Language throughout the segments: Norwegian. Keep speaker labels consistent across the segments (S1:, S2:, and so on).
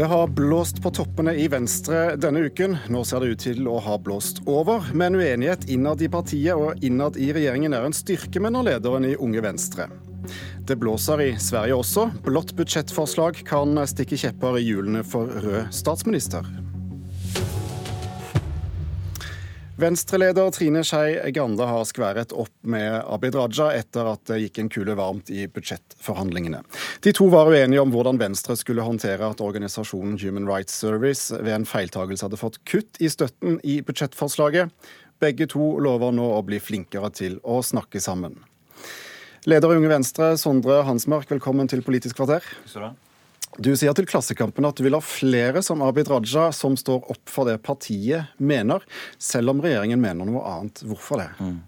S1: Det har blåst på toppene i Venstre denne uken. Nå ser det ut til å ha blåst over. Men uenighet innad i partiet og innad i regjeringen er en styrke, mener lederen i Unge Venstre. Det blåser i Sverige også. Blått budsjettforslag kan stikke kjepper i hjulene for rød statsminister. Venstreleder Trine Skei Grande har skværet opp med Abid Raja etter at det gikk en kule varmt i budsjettforhandlingene. De to var uenige om hvordan Venstre skulle håndtere at organisasjonen Human Rights Service ved en feiltagelse hadde fått kutt i støtten i budsjettforslaget. Begge to lover nå å bli flinkere til å snakke sammen. Leder Unge Venstre, Sondre Hansmark, velkommen til Politisk kvarter. Takk du sier til Klassekampen at du vil ha flere som Abid Raja, som står opp for det partiet mener, selv om regjeringen mener noe annet. Hvorfor det? Mm.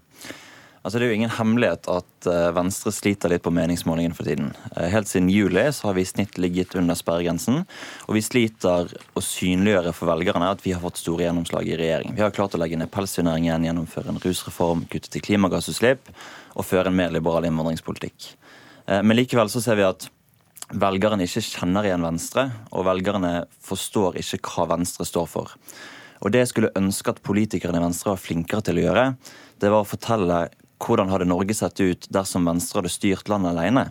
S2: Altså, det er jo ingen hemmelighet at eh, Venstre sliter litt på meningsmålingen for tiden. Eh, helt siden juli så har vi i snitt ligget under sperregrensen. Og vi sliter å synliggjøre for velgerne at vi har fått store gjennomslag i regjering. Vi har klart å legge ned pelsdyrnæringen, gjennomføre en rusreform, kutte til klimagassutslipp og føre en mer liberal innvandringspolitikk. Eh, men likevel så ser vi at velgerne ikke kjenner igjen Venstre, og velgerne forstår ikke hva Venstre står for. Og Det jeg skulle ønske at politikerne i Venstre var flinkere til å gjøre, det var å fortelle hvordan hadde Norge sett ut dersom Venstre hadde styrt landet alene.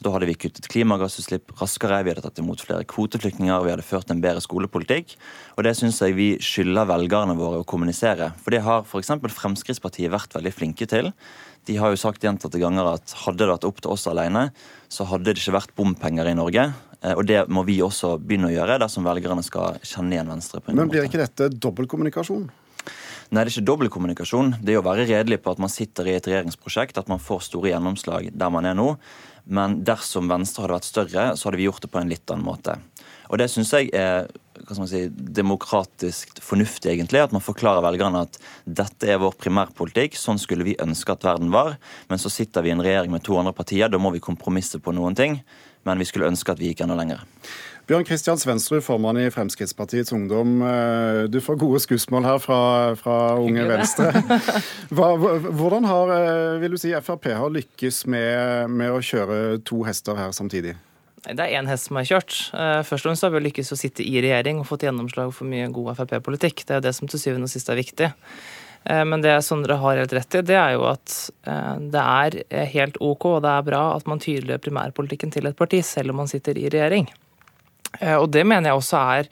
S2: Da hadde vi kuttet klimagassutslipp raskere, vi hadde tatt imot flere kvoteflyktninger, vi hadde ført en bedre skolepolitikk. Og det syns jeg vi skylder velgerne våre å kommunisere. For det har f.eks. Fremskrittspartiet vært veldig flinke til. De har jo sagt gjentatte ganger at hadde det vært opp til oss alene, så hadde det ikke vært bompenger i Norge. Eh, og det må vi også begynne å gjøre dersom velgerne skal kjenne igjen Venstre.
S1: Men blir ikke dette dobbeltkommunikasjon?
S2: Nei, det er ikke dobbeltkommunikasjon. Det er å være redelig på at man sitter i et regjeringsprosjekt, at man får store gjennomslag der man er nå. Men dersom Venstre hadde vært større, så hadde vi gjort det på en litt annen måte. Og det syns jeg er si, demokratisk fornuftig, egentlig. At man forklarer velgerne at dette er vår primærpolitikk, sånn skulle vi ønske at verden var. Men så sitter vi i en regjering med to andre partier, da må vi kompromisse på noen ting. Men vi skulle ønske at vi gikk enda lenger.
S1: Bjørn Kristian Svendsrud, formann i Fremskrittspartiets Ungdom. Eh, du får gode skussmål her fra, fra Unge Venstre. Hva, hvordan har eh, vil du si, Frp har lykkes med, med å kjøre to hester her samtidig?
S3: Det er én hest som er kjørt. Eh, først og fremst har vi lykkes å sitte i regjering og fått gjennomslag for mye god Frp-politikk. Det er jo det som til syvende og sist er viktig. Men det Sondre har helt rett i, det er jo at det er helt OK og det er bra at man tydeliggjør primærpolitikken til et parti, selv om man sitter i regjering. Og det mener jeg også er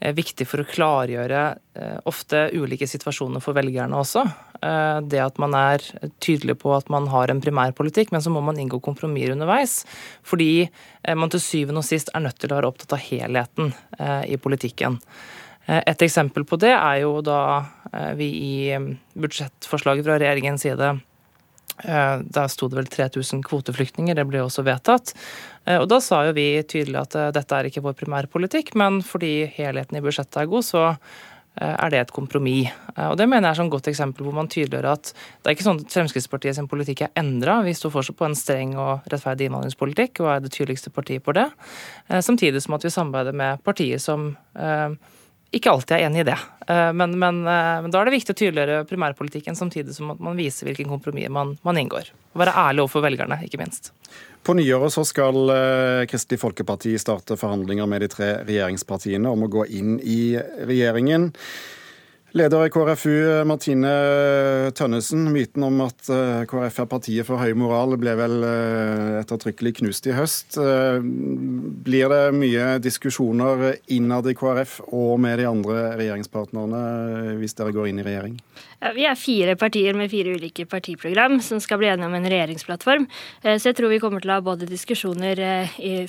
S3: Eh, viktig for å klargjøre eh, ofte ulike situasjoner for velgerne også. Eh, det at man er tydelig på at man har en primærpolitikk, men så må man inngå kompromisser underveis. Fordi man til syvende og sist er nødt til å være opptatt av helheten i politikken. Et eksempel på det er jo da vi i budsjettforslaget fra regjeringens side Eh, der sto det vel 3000 kvoteflyktninger, det ble også vedtatt. Eh, og da sa jo vi tydelig at eh, dette er ikke vår primærpolitikk, men fordi helheten i budsjettet er god, så er det et kompromiss. Og Det mener jeg er et godt eksempel hvor man tydeliggjør at det er ikke sånn at Fremskrittspartiet sin politikk er endra. Vi står fortsatt på en streng og rettferdig innvandringspolitikk og er det tydeligste partiet på det. Samtidig som at vi samarbeider med partier som ikke alltid er enig i det. Eh, men, men, eh, men, da er det viktig å tydeliggjøre primærpolitikken samtidig som at man viser hvilken kompromiss man, man, inngår. Og være ærlig overfor velgerne, ikke minst.
S1: På nyåret så skal eh, Kristelig Folkeparti starte forhandlinger med de tre regjeringspartiene om å gå inn i regjeringen. Leder i KrFU, Martine Tønnesen. Myten om at eh, KrF er partiet for høy moral, ble vel eh, ettertrykkelig knust i høst. Eh, blir det mye diskusjoner innad i KrF og med de andre regjeringspartnerne hvis dere går inn i regjering?
S4: Ja, vi er fire partier med fire ulike partiprogram som skal bli enige om en regjeringsplattform. Så jeg tror vi kommer til å ha både diskusjoner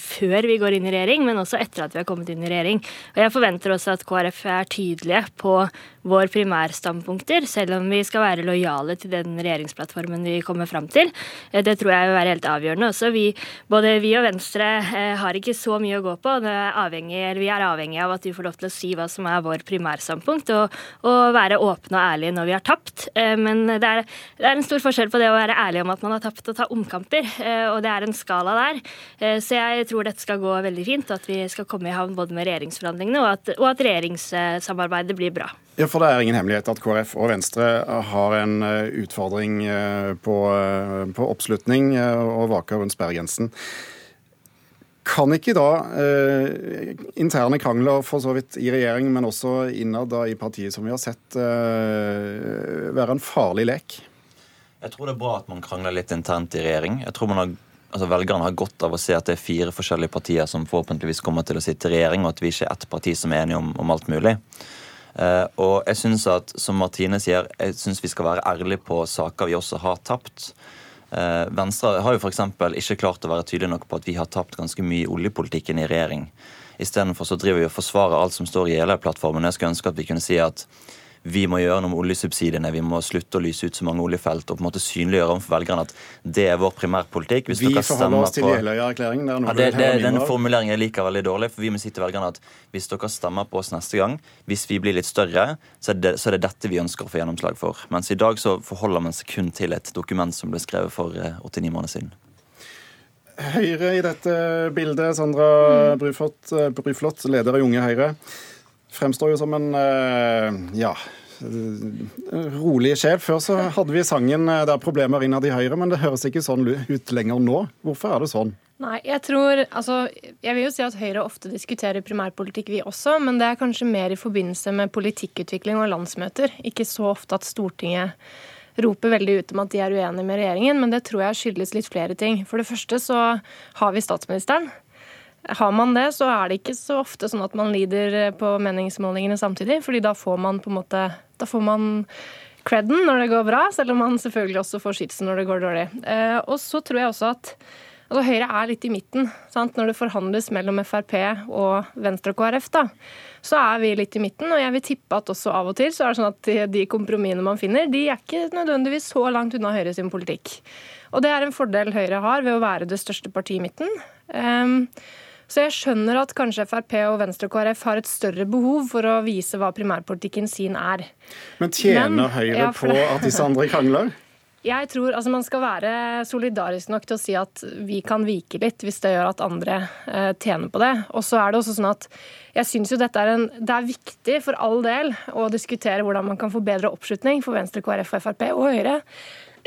S4: før vi går inn i regjering, men også etter at vi har kommet inn i regjering. Og jeg forventer også at KrF er tydelige på vår primærstandpunkter, selv om vi skal være lojale til den regjeringsplattformen vi kommer fram til. Eh, det tror jeg vil være helt avgjørende også. Vi, både vi og Venstre eh, har ikke så mye å gå på. Er avhengig, vi er avhengig av at vi får lov til å si hva som er vår primærstandpunkt, og, og være åpne og ærlige når vi har tapt. Eh, men det er, det er, en stor forskjell på det å være ærlig om at man har tapt, og ta omkamper. Og det er en skala der. Så jeg tror dette skal gå veldig fint, at vi skal komme i havn både med regjeringsforhandlingene, og at, og at regjeringssamarbeidet blir bra.
S1: Ja, for Det er ingen hemmelighet at KrF og Venstre har en eh, utfordring eh, på, eh, på oppslutning og vaker rundt sperregrensen. Kan ikke da eh, interne krangler for så vidt i regjering, men også innad i partiet, som vi har sett, eh, være en farlig lek?
S2: Jeg tror det er bra at man krangler litt internt i regjering. Jeg tror man har altså Velgerne har godt av å se at det er fire forskjellige partier som forhåpentligvis kommer til å sitte i regjering, og at vi ikke er ett parti som er enige om, om alt mulig. Uh, og jeg synes at, som Martine sier, jeg synes vi skal være ærlige på saker vi også har tapt. Uh, Venstre har jo f.eks. ikke klart å være tydelig nok på at vi har tapt ganske mye i oljepolitikken i regjering. Istedenfor så driver vi og forsvarer alt som står i hele plattformen. Jeg skulle ønske at vi kunne si at vi må gjøre noe med oljesubsidiene, vi må slutte å lyse ut så mange oljefelt og på en måte synliggjøre overfor velgerne at det er vår primærpolitikk.
S1: Hvis vi forholder oss til Jeløya-erklæringen.
S2: Ja, det, det, den formuleringen jeg liker veldig dårlig, for vi må si til velgerne at hvis dere stemmer på oss neste gang, hvis vi blir litt større, så er det, så er det dette vi ønsker å få gjennomslag for. Mens i dag så forholder man seg kun til et dokument som ble skrevet for 89 eh, måneder siden.
S1: Høyre i dette bildet, Sandra Bruflot, Bruflot leder av Unge Høyre fremstår jo som en eh, ja, rolig sjel. Før så hadde vi sangen eh, 'Det er problemer innad i Høyre', men det høres ikke sånn ut lenger nå. Hvorfor er det sånn?
S5: Nei, jeg tror, altså, jeg vil jo si at Høyre ofte diskuterer primærpolitikk, vi også. Men det er kanskje mer i forbindelse med politikkutvikling og landsmøter. Ikke så ofte at Stortinget roper veldig ut om at de er uenige med regjeringen. Men det tror jeg skyldes litt flere ting. For det første så har vi statsministeren. Har man det, så er det ikke så ofte sånn at man lider på meningsmålingene samtidig. fordi da får man på en måte Da får man creden når det går bra, selv om man selvfølgelig også får skytsen når det går dårlig. Eh, og så tror jeg også at altså Høyre er litt i midten. Sant? Når det forhandles mellom Frp og Venstre og KrF, da, så er vi litt i midten. Og jeg vil tippe at også av og til så er det sånn at de kompromissene man finner, de er ikke nødvendigvis så langt unna Høyre sin politikk. Og det er en fordel Høyre har ved å være det største partiet i midten. Um, så jeg skjønner at kanskje Frp og Venstre og KrF har et større behov for å vise hva primærpolitikken sin er.
S1: Men tjener Men, Høyre ja, på at disse andre krangler?
S5: Jeg tror altså Man skal være solidarisk nok til å si at vi kan vike litt hvis det gjør at andre eh, tjener på det. Og så er Det også sånn at jeg synes jo dette er en, det er viktig for all del å diskutere hvordan man kan få bedre oppslutning for Venstre, KrF, og Frp og Høyre.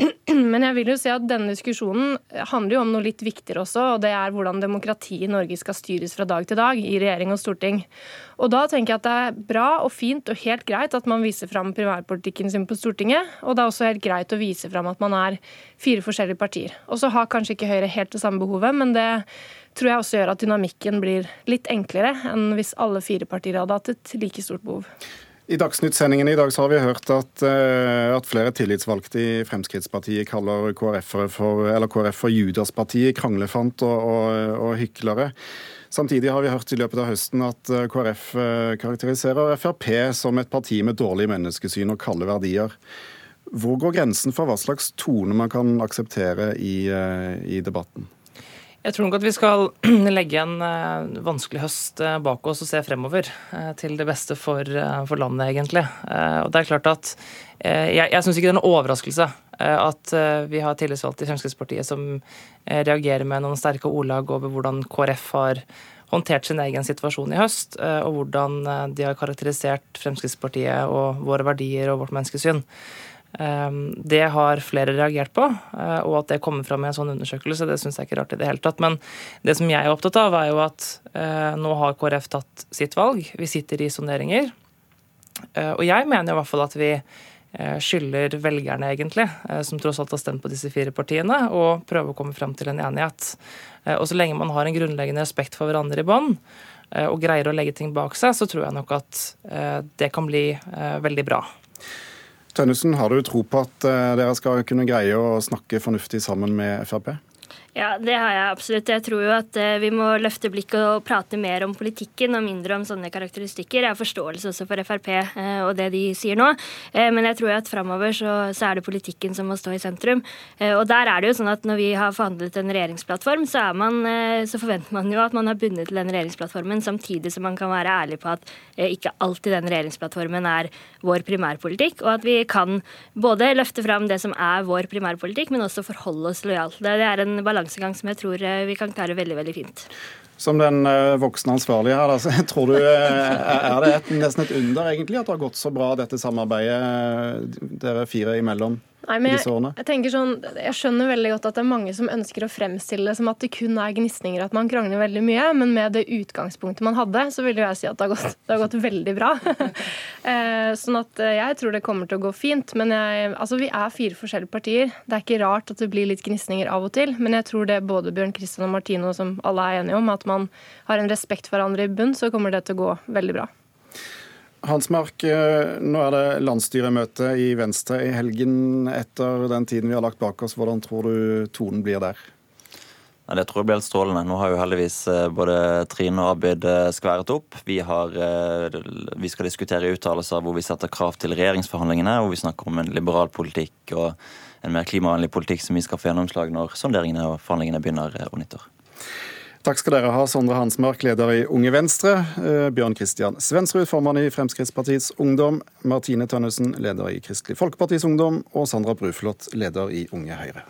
S5: Men jeg vil jo si at denne diskusjonen handler jo om noe litt viktigere også, og det er hvordan demokratiet i Norge skal styres fra dag til dag i regjering og storting. Og da tenker jeg at det er bra og fint og helt greit at man viser fram primærpolitikken sin på Stortinget, og det er også helt greit å vise fram at man er fire forskjellige partier. Og så har kanskje ikke Høyre helt det samme behovet, men det tror jeg også gjør at dynamikken blir litt enklere enn hvis alle fire partier hadde hatt et like stort behov.
S1: I Dagsnytt-sendingen i dag så har vi hørt at, uh, at flere tillitsvalgte i Fremskrittspartiet kaller KrF for, KrF for Judaspartiet, kranglefant og, og, og, hyklere. Samtidig har vi hørt i løpet av høsten at eh, KrF uh, karakteriserer Frp som et parti med dårlig menneskesyn og kalde verdier. Hvor går grensen for hva slags tone man kan akseptere i, i debatten?
S3: Jeg tror nok at vi skal legge en uh, vanskelig høst uh, bak oss og se fremover. Uh, til det beste for, for landet, egentlig. og det er klart at Jeg, jeg syns ikke det er noen overraskelse at vi har tillitsvalgte i Fremskrittspartiet som reagerer med noen sterke ordlag over hvordan KrF har håndtert sin egen situasjon i høst, og hvordan de har karakterisert Fremskrittspartiet og våre verdier og vårt menneskesyn. Ehm, det har flere reagert på, eh, og at det kommer fram i en sånn undersøkelse, det syns jeg ikke er rart i det hele tatt. Men det som jeg er opptatt av, er jo at eh, nå har KrF tatt sitt valg. Vi sitter i sonderinger. Eh, og jeg mener i hvert fall at vi skylder velgerne, egentlig, som tross alt har stemt på disse fire partiene, og prøve å komme frem til en enighet. Og så lenge man har en grunnleggende respekt for hverandre i bånd, og greier å legge ting bak seg, så tror jeg nok at det kan bli veldig bra.
S1: Tønnesen, har du tro på at eh, dere skal kunne greie å snakke fornuftig sammen med Frp?
S4: Ja, det har jeg absolutt. Jeg tror jo at eh, vi må løfte blikket og prate mer om politikken og mindre om sånne karakteristikker. Jeg har forståelse også for Frp eh, og det de sier nå, eh, men jeg tror at framover så, så, er det politikken som må stå i sentrum. Og der er det jo sånn at når vi har forhandlet en regjeringsplattform, så, man, så forventer man jo at man har bundet til den regjeringsplattformen, samtidig som man kan være ærlig på at ikke alltid den regjeringsplattformen er vår primærpolitikk, og at vi kan både løfte fram det som er vår primærpolitikk, men også forholde oss lojalt. Det er en balanse balansegang som jeg tror eh, vi kan klare veldig veldig fint.
S1: Som den eh, voksne ansvarlige her, altså, tror du, eh, er det et, nesten et under egentlig at det har gått så bra, dette samarbeidet dere fire imellom?
S5: Nei, men jeg, jeg, tenker sånn, jeg skjønner veldig godt at det er mange som ønsker å fremstille det som at det kun er gnisninger, at man krangler veldig mye. Men med det utgangspunktet man hadde, så vil jeg si at det har gått, det har gått veldig bra. Eh, sånn at eh, jeg tror det kommer til å gå fint. Men jeg, altså, vi er fire forskjellige partier. Det er ikke rart at det blir litt gnisninger av og til. Men jeg tror det både Bjørn Kristian og Martino, som alle er enige om, at man har en respekt for hverandre i bunn, så kommer det til å gå veldig bra.
S1: Hansmark, Mark, nå er det landsstyremøte i Venstre i helgen. Etter den tiden vi har lagt bak oss, hvordan tror du tonen blir der?
S2: Ja, det tror jeg blir helt strålende. Nå har jo heldigvis eh, både Trine og Abid eh, skværet opp. Vi, har, vi skal diskutere uttalelser hvor vi setter krav til regjeringsforhandlingene, hvor vi snakker om en liberal politikk og en mer klimavennlig politikk som vi skal få gjennomslag når sonderingene og forhandlingene begynner om nyttår.
S1: Takk skal dere ha, Sondre Hansmark, leder i Unge Venstre, eh, Bjørn Kristian Svensrud, formann i Fremskrittspartiets Ungdom, Martine Tønnesen, leder i Kristelig Folkepartis Ungdom, og Sandra Bruflot, leder i Unge Høyre.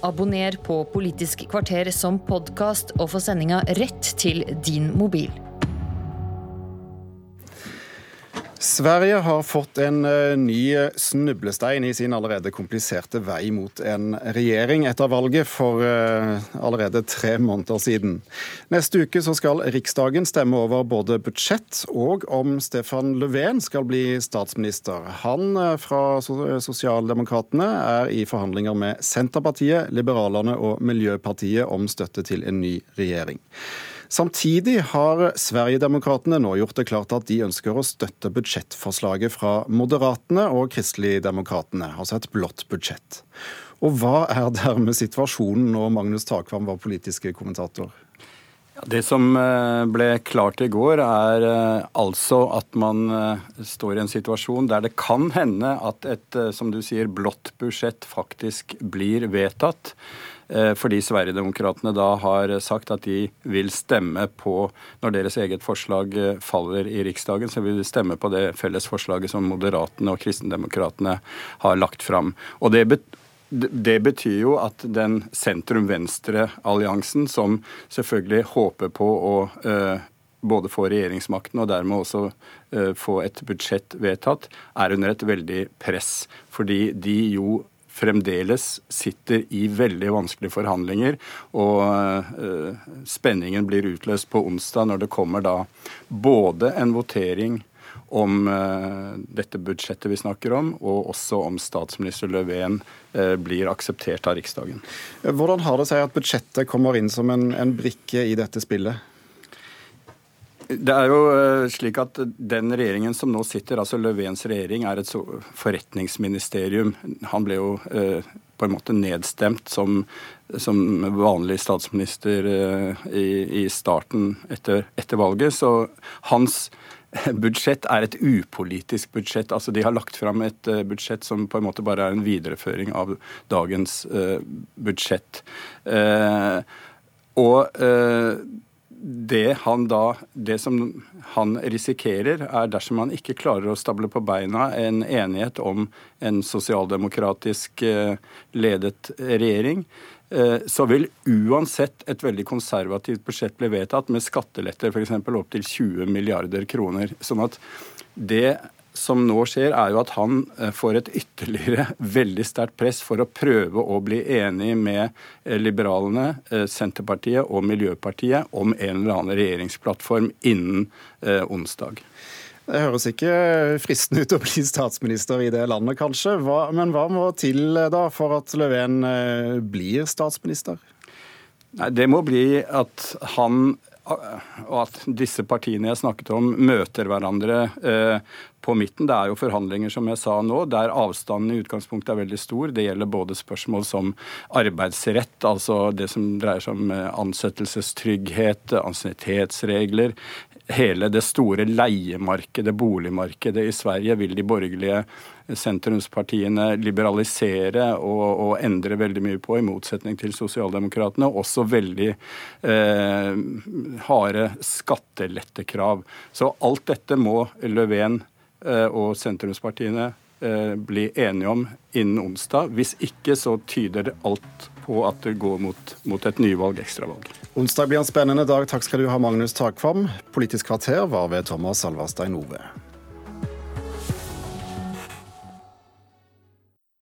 S6: Abonner på Politisk kvarter som podkast, og få sendinga rett til din mobil.
S1: Sverige har fått en eh, ny snublestein i sin allerede kompliserte vei mot en regjering etter valget for eh, allerede tre måneder siden. Neste uke skal Riksdagen stemme over både budsjett og om Stefan Löfven skal bli statsminister. Han eh, fra Sosialdemokratene er i forhandlinger med Senterpartiet, Liberalerne og Miljøpartiet om støtte til en ny regjering. Samtidig har Sverigedemokraterna nå gjort det klart at de ønsker å støtte budsjettforslaget fra Moderatene og Kristeligdemokratene, altså et blått budsjett. Og hva er dermed situasjonen når Magnus Takvam var politiske kommentator?
S7: Det som eh, ble klart i går, er eh, altså at man eh, står i en situasjon der det kan hende at et, som du sier, blått budsjett faktisk blir vedtatt. Eh, fordi Sverigedemokraterna da har sagt at de vil stemme på Når deres eget forslag eh, faller i Riksdagen, så vil de stemme på det felles forslaget som Moderatene og Kristendemokratene har lagt fram. Og det det betyr jo at den sentrum-venstre-alliansen, som selvfølgelig håper på å eh, både få regjeringsmakten og dermed også eh, få et budsjett vedtatt, er under et veldig press. Fordi de jo fremdeles sitter i veldig vanskelige forhandlinger. Og uh, spenningen blir utløst på onsdag når det kommer da både en votering om uh, dette budsjettet vi snakker om, og også om statsminister Löfven uh, blir akseptert av Riksdagen.
S1: Hvordan har det seg at budsjettet kommer inn som en, en brikke i dette spillet?
S7: Det er jo eh, slik at Den regjeringen som nå sitter, altså Løvens regjering, er et forretningsministerium. Han ble jo eh, på en måte nedstemt som, som vanlig statsminister eh, i, i, starten etter, etter valget. Så hans budsjett er et upolitisk budsjett. Altså De har lagt fram et budsjett som på en måte bare er en videreføring av dagens budsjett. Og det han da Det som han risikerer, er dersom han ikke klarer å stable på beina en enighet om en sosialdemokratisk eh, ledet regjering, eh, så vil uansett et veldig konservativt budsjett bli vedtatt med skatteletter f.eks. opptil 20 milliarder kroner. Sånn at det som nå skjer, er jo at han eh, får et ytterligere veldig sterkt press for å prøve å bli enig med eh, liberalene, eh, Senterpartiet og Miljøpartiet om en eller annen regjeringsplattform innen onsdag.
S1: Det høres ikke fristende ut å bli statsminister i det landet, kanskje. Hva, men hva må til da for at Löfven blir statsminister?
S7: Nei, Det må bli at han og at disse partiene jeg snakket om, møter hverandre eh, på midten. Det er jo forhandlinger, som jeg sa nå, der avstanden i utgangspunktet er veldig stor. Det gjelder både spørsmål som arbeidsrett, altså det som dreier seg om eh, ansettelsestrygghet, ansiennitetsregler. Hele det store leiemarkedet, boligmarkedet i Sverige, vil de borgerlige sentrumspartiene liberalisere og, og, endre veldig mye på, i motsetning til sosialdemokratene. Også veldig eh, harde skattelettekrav. Så alt dette må Löfven eh, og sentrumspartiene bli enige om innen onsdag. Hvis ikke så tyder det alt på at det går mot, mot et nyvalg, ekstravalg.
S1: Onsdag blir en spennende dag. Takk skal du ha, Magnus Takvam. Politisk kvarter var ved Thomas Alvarstein Ove.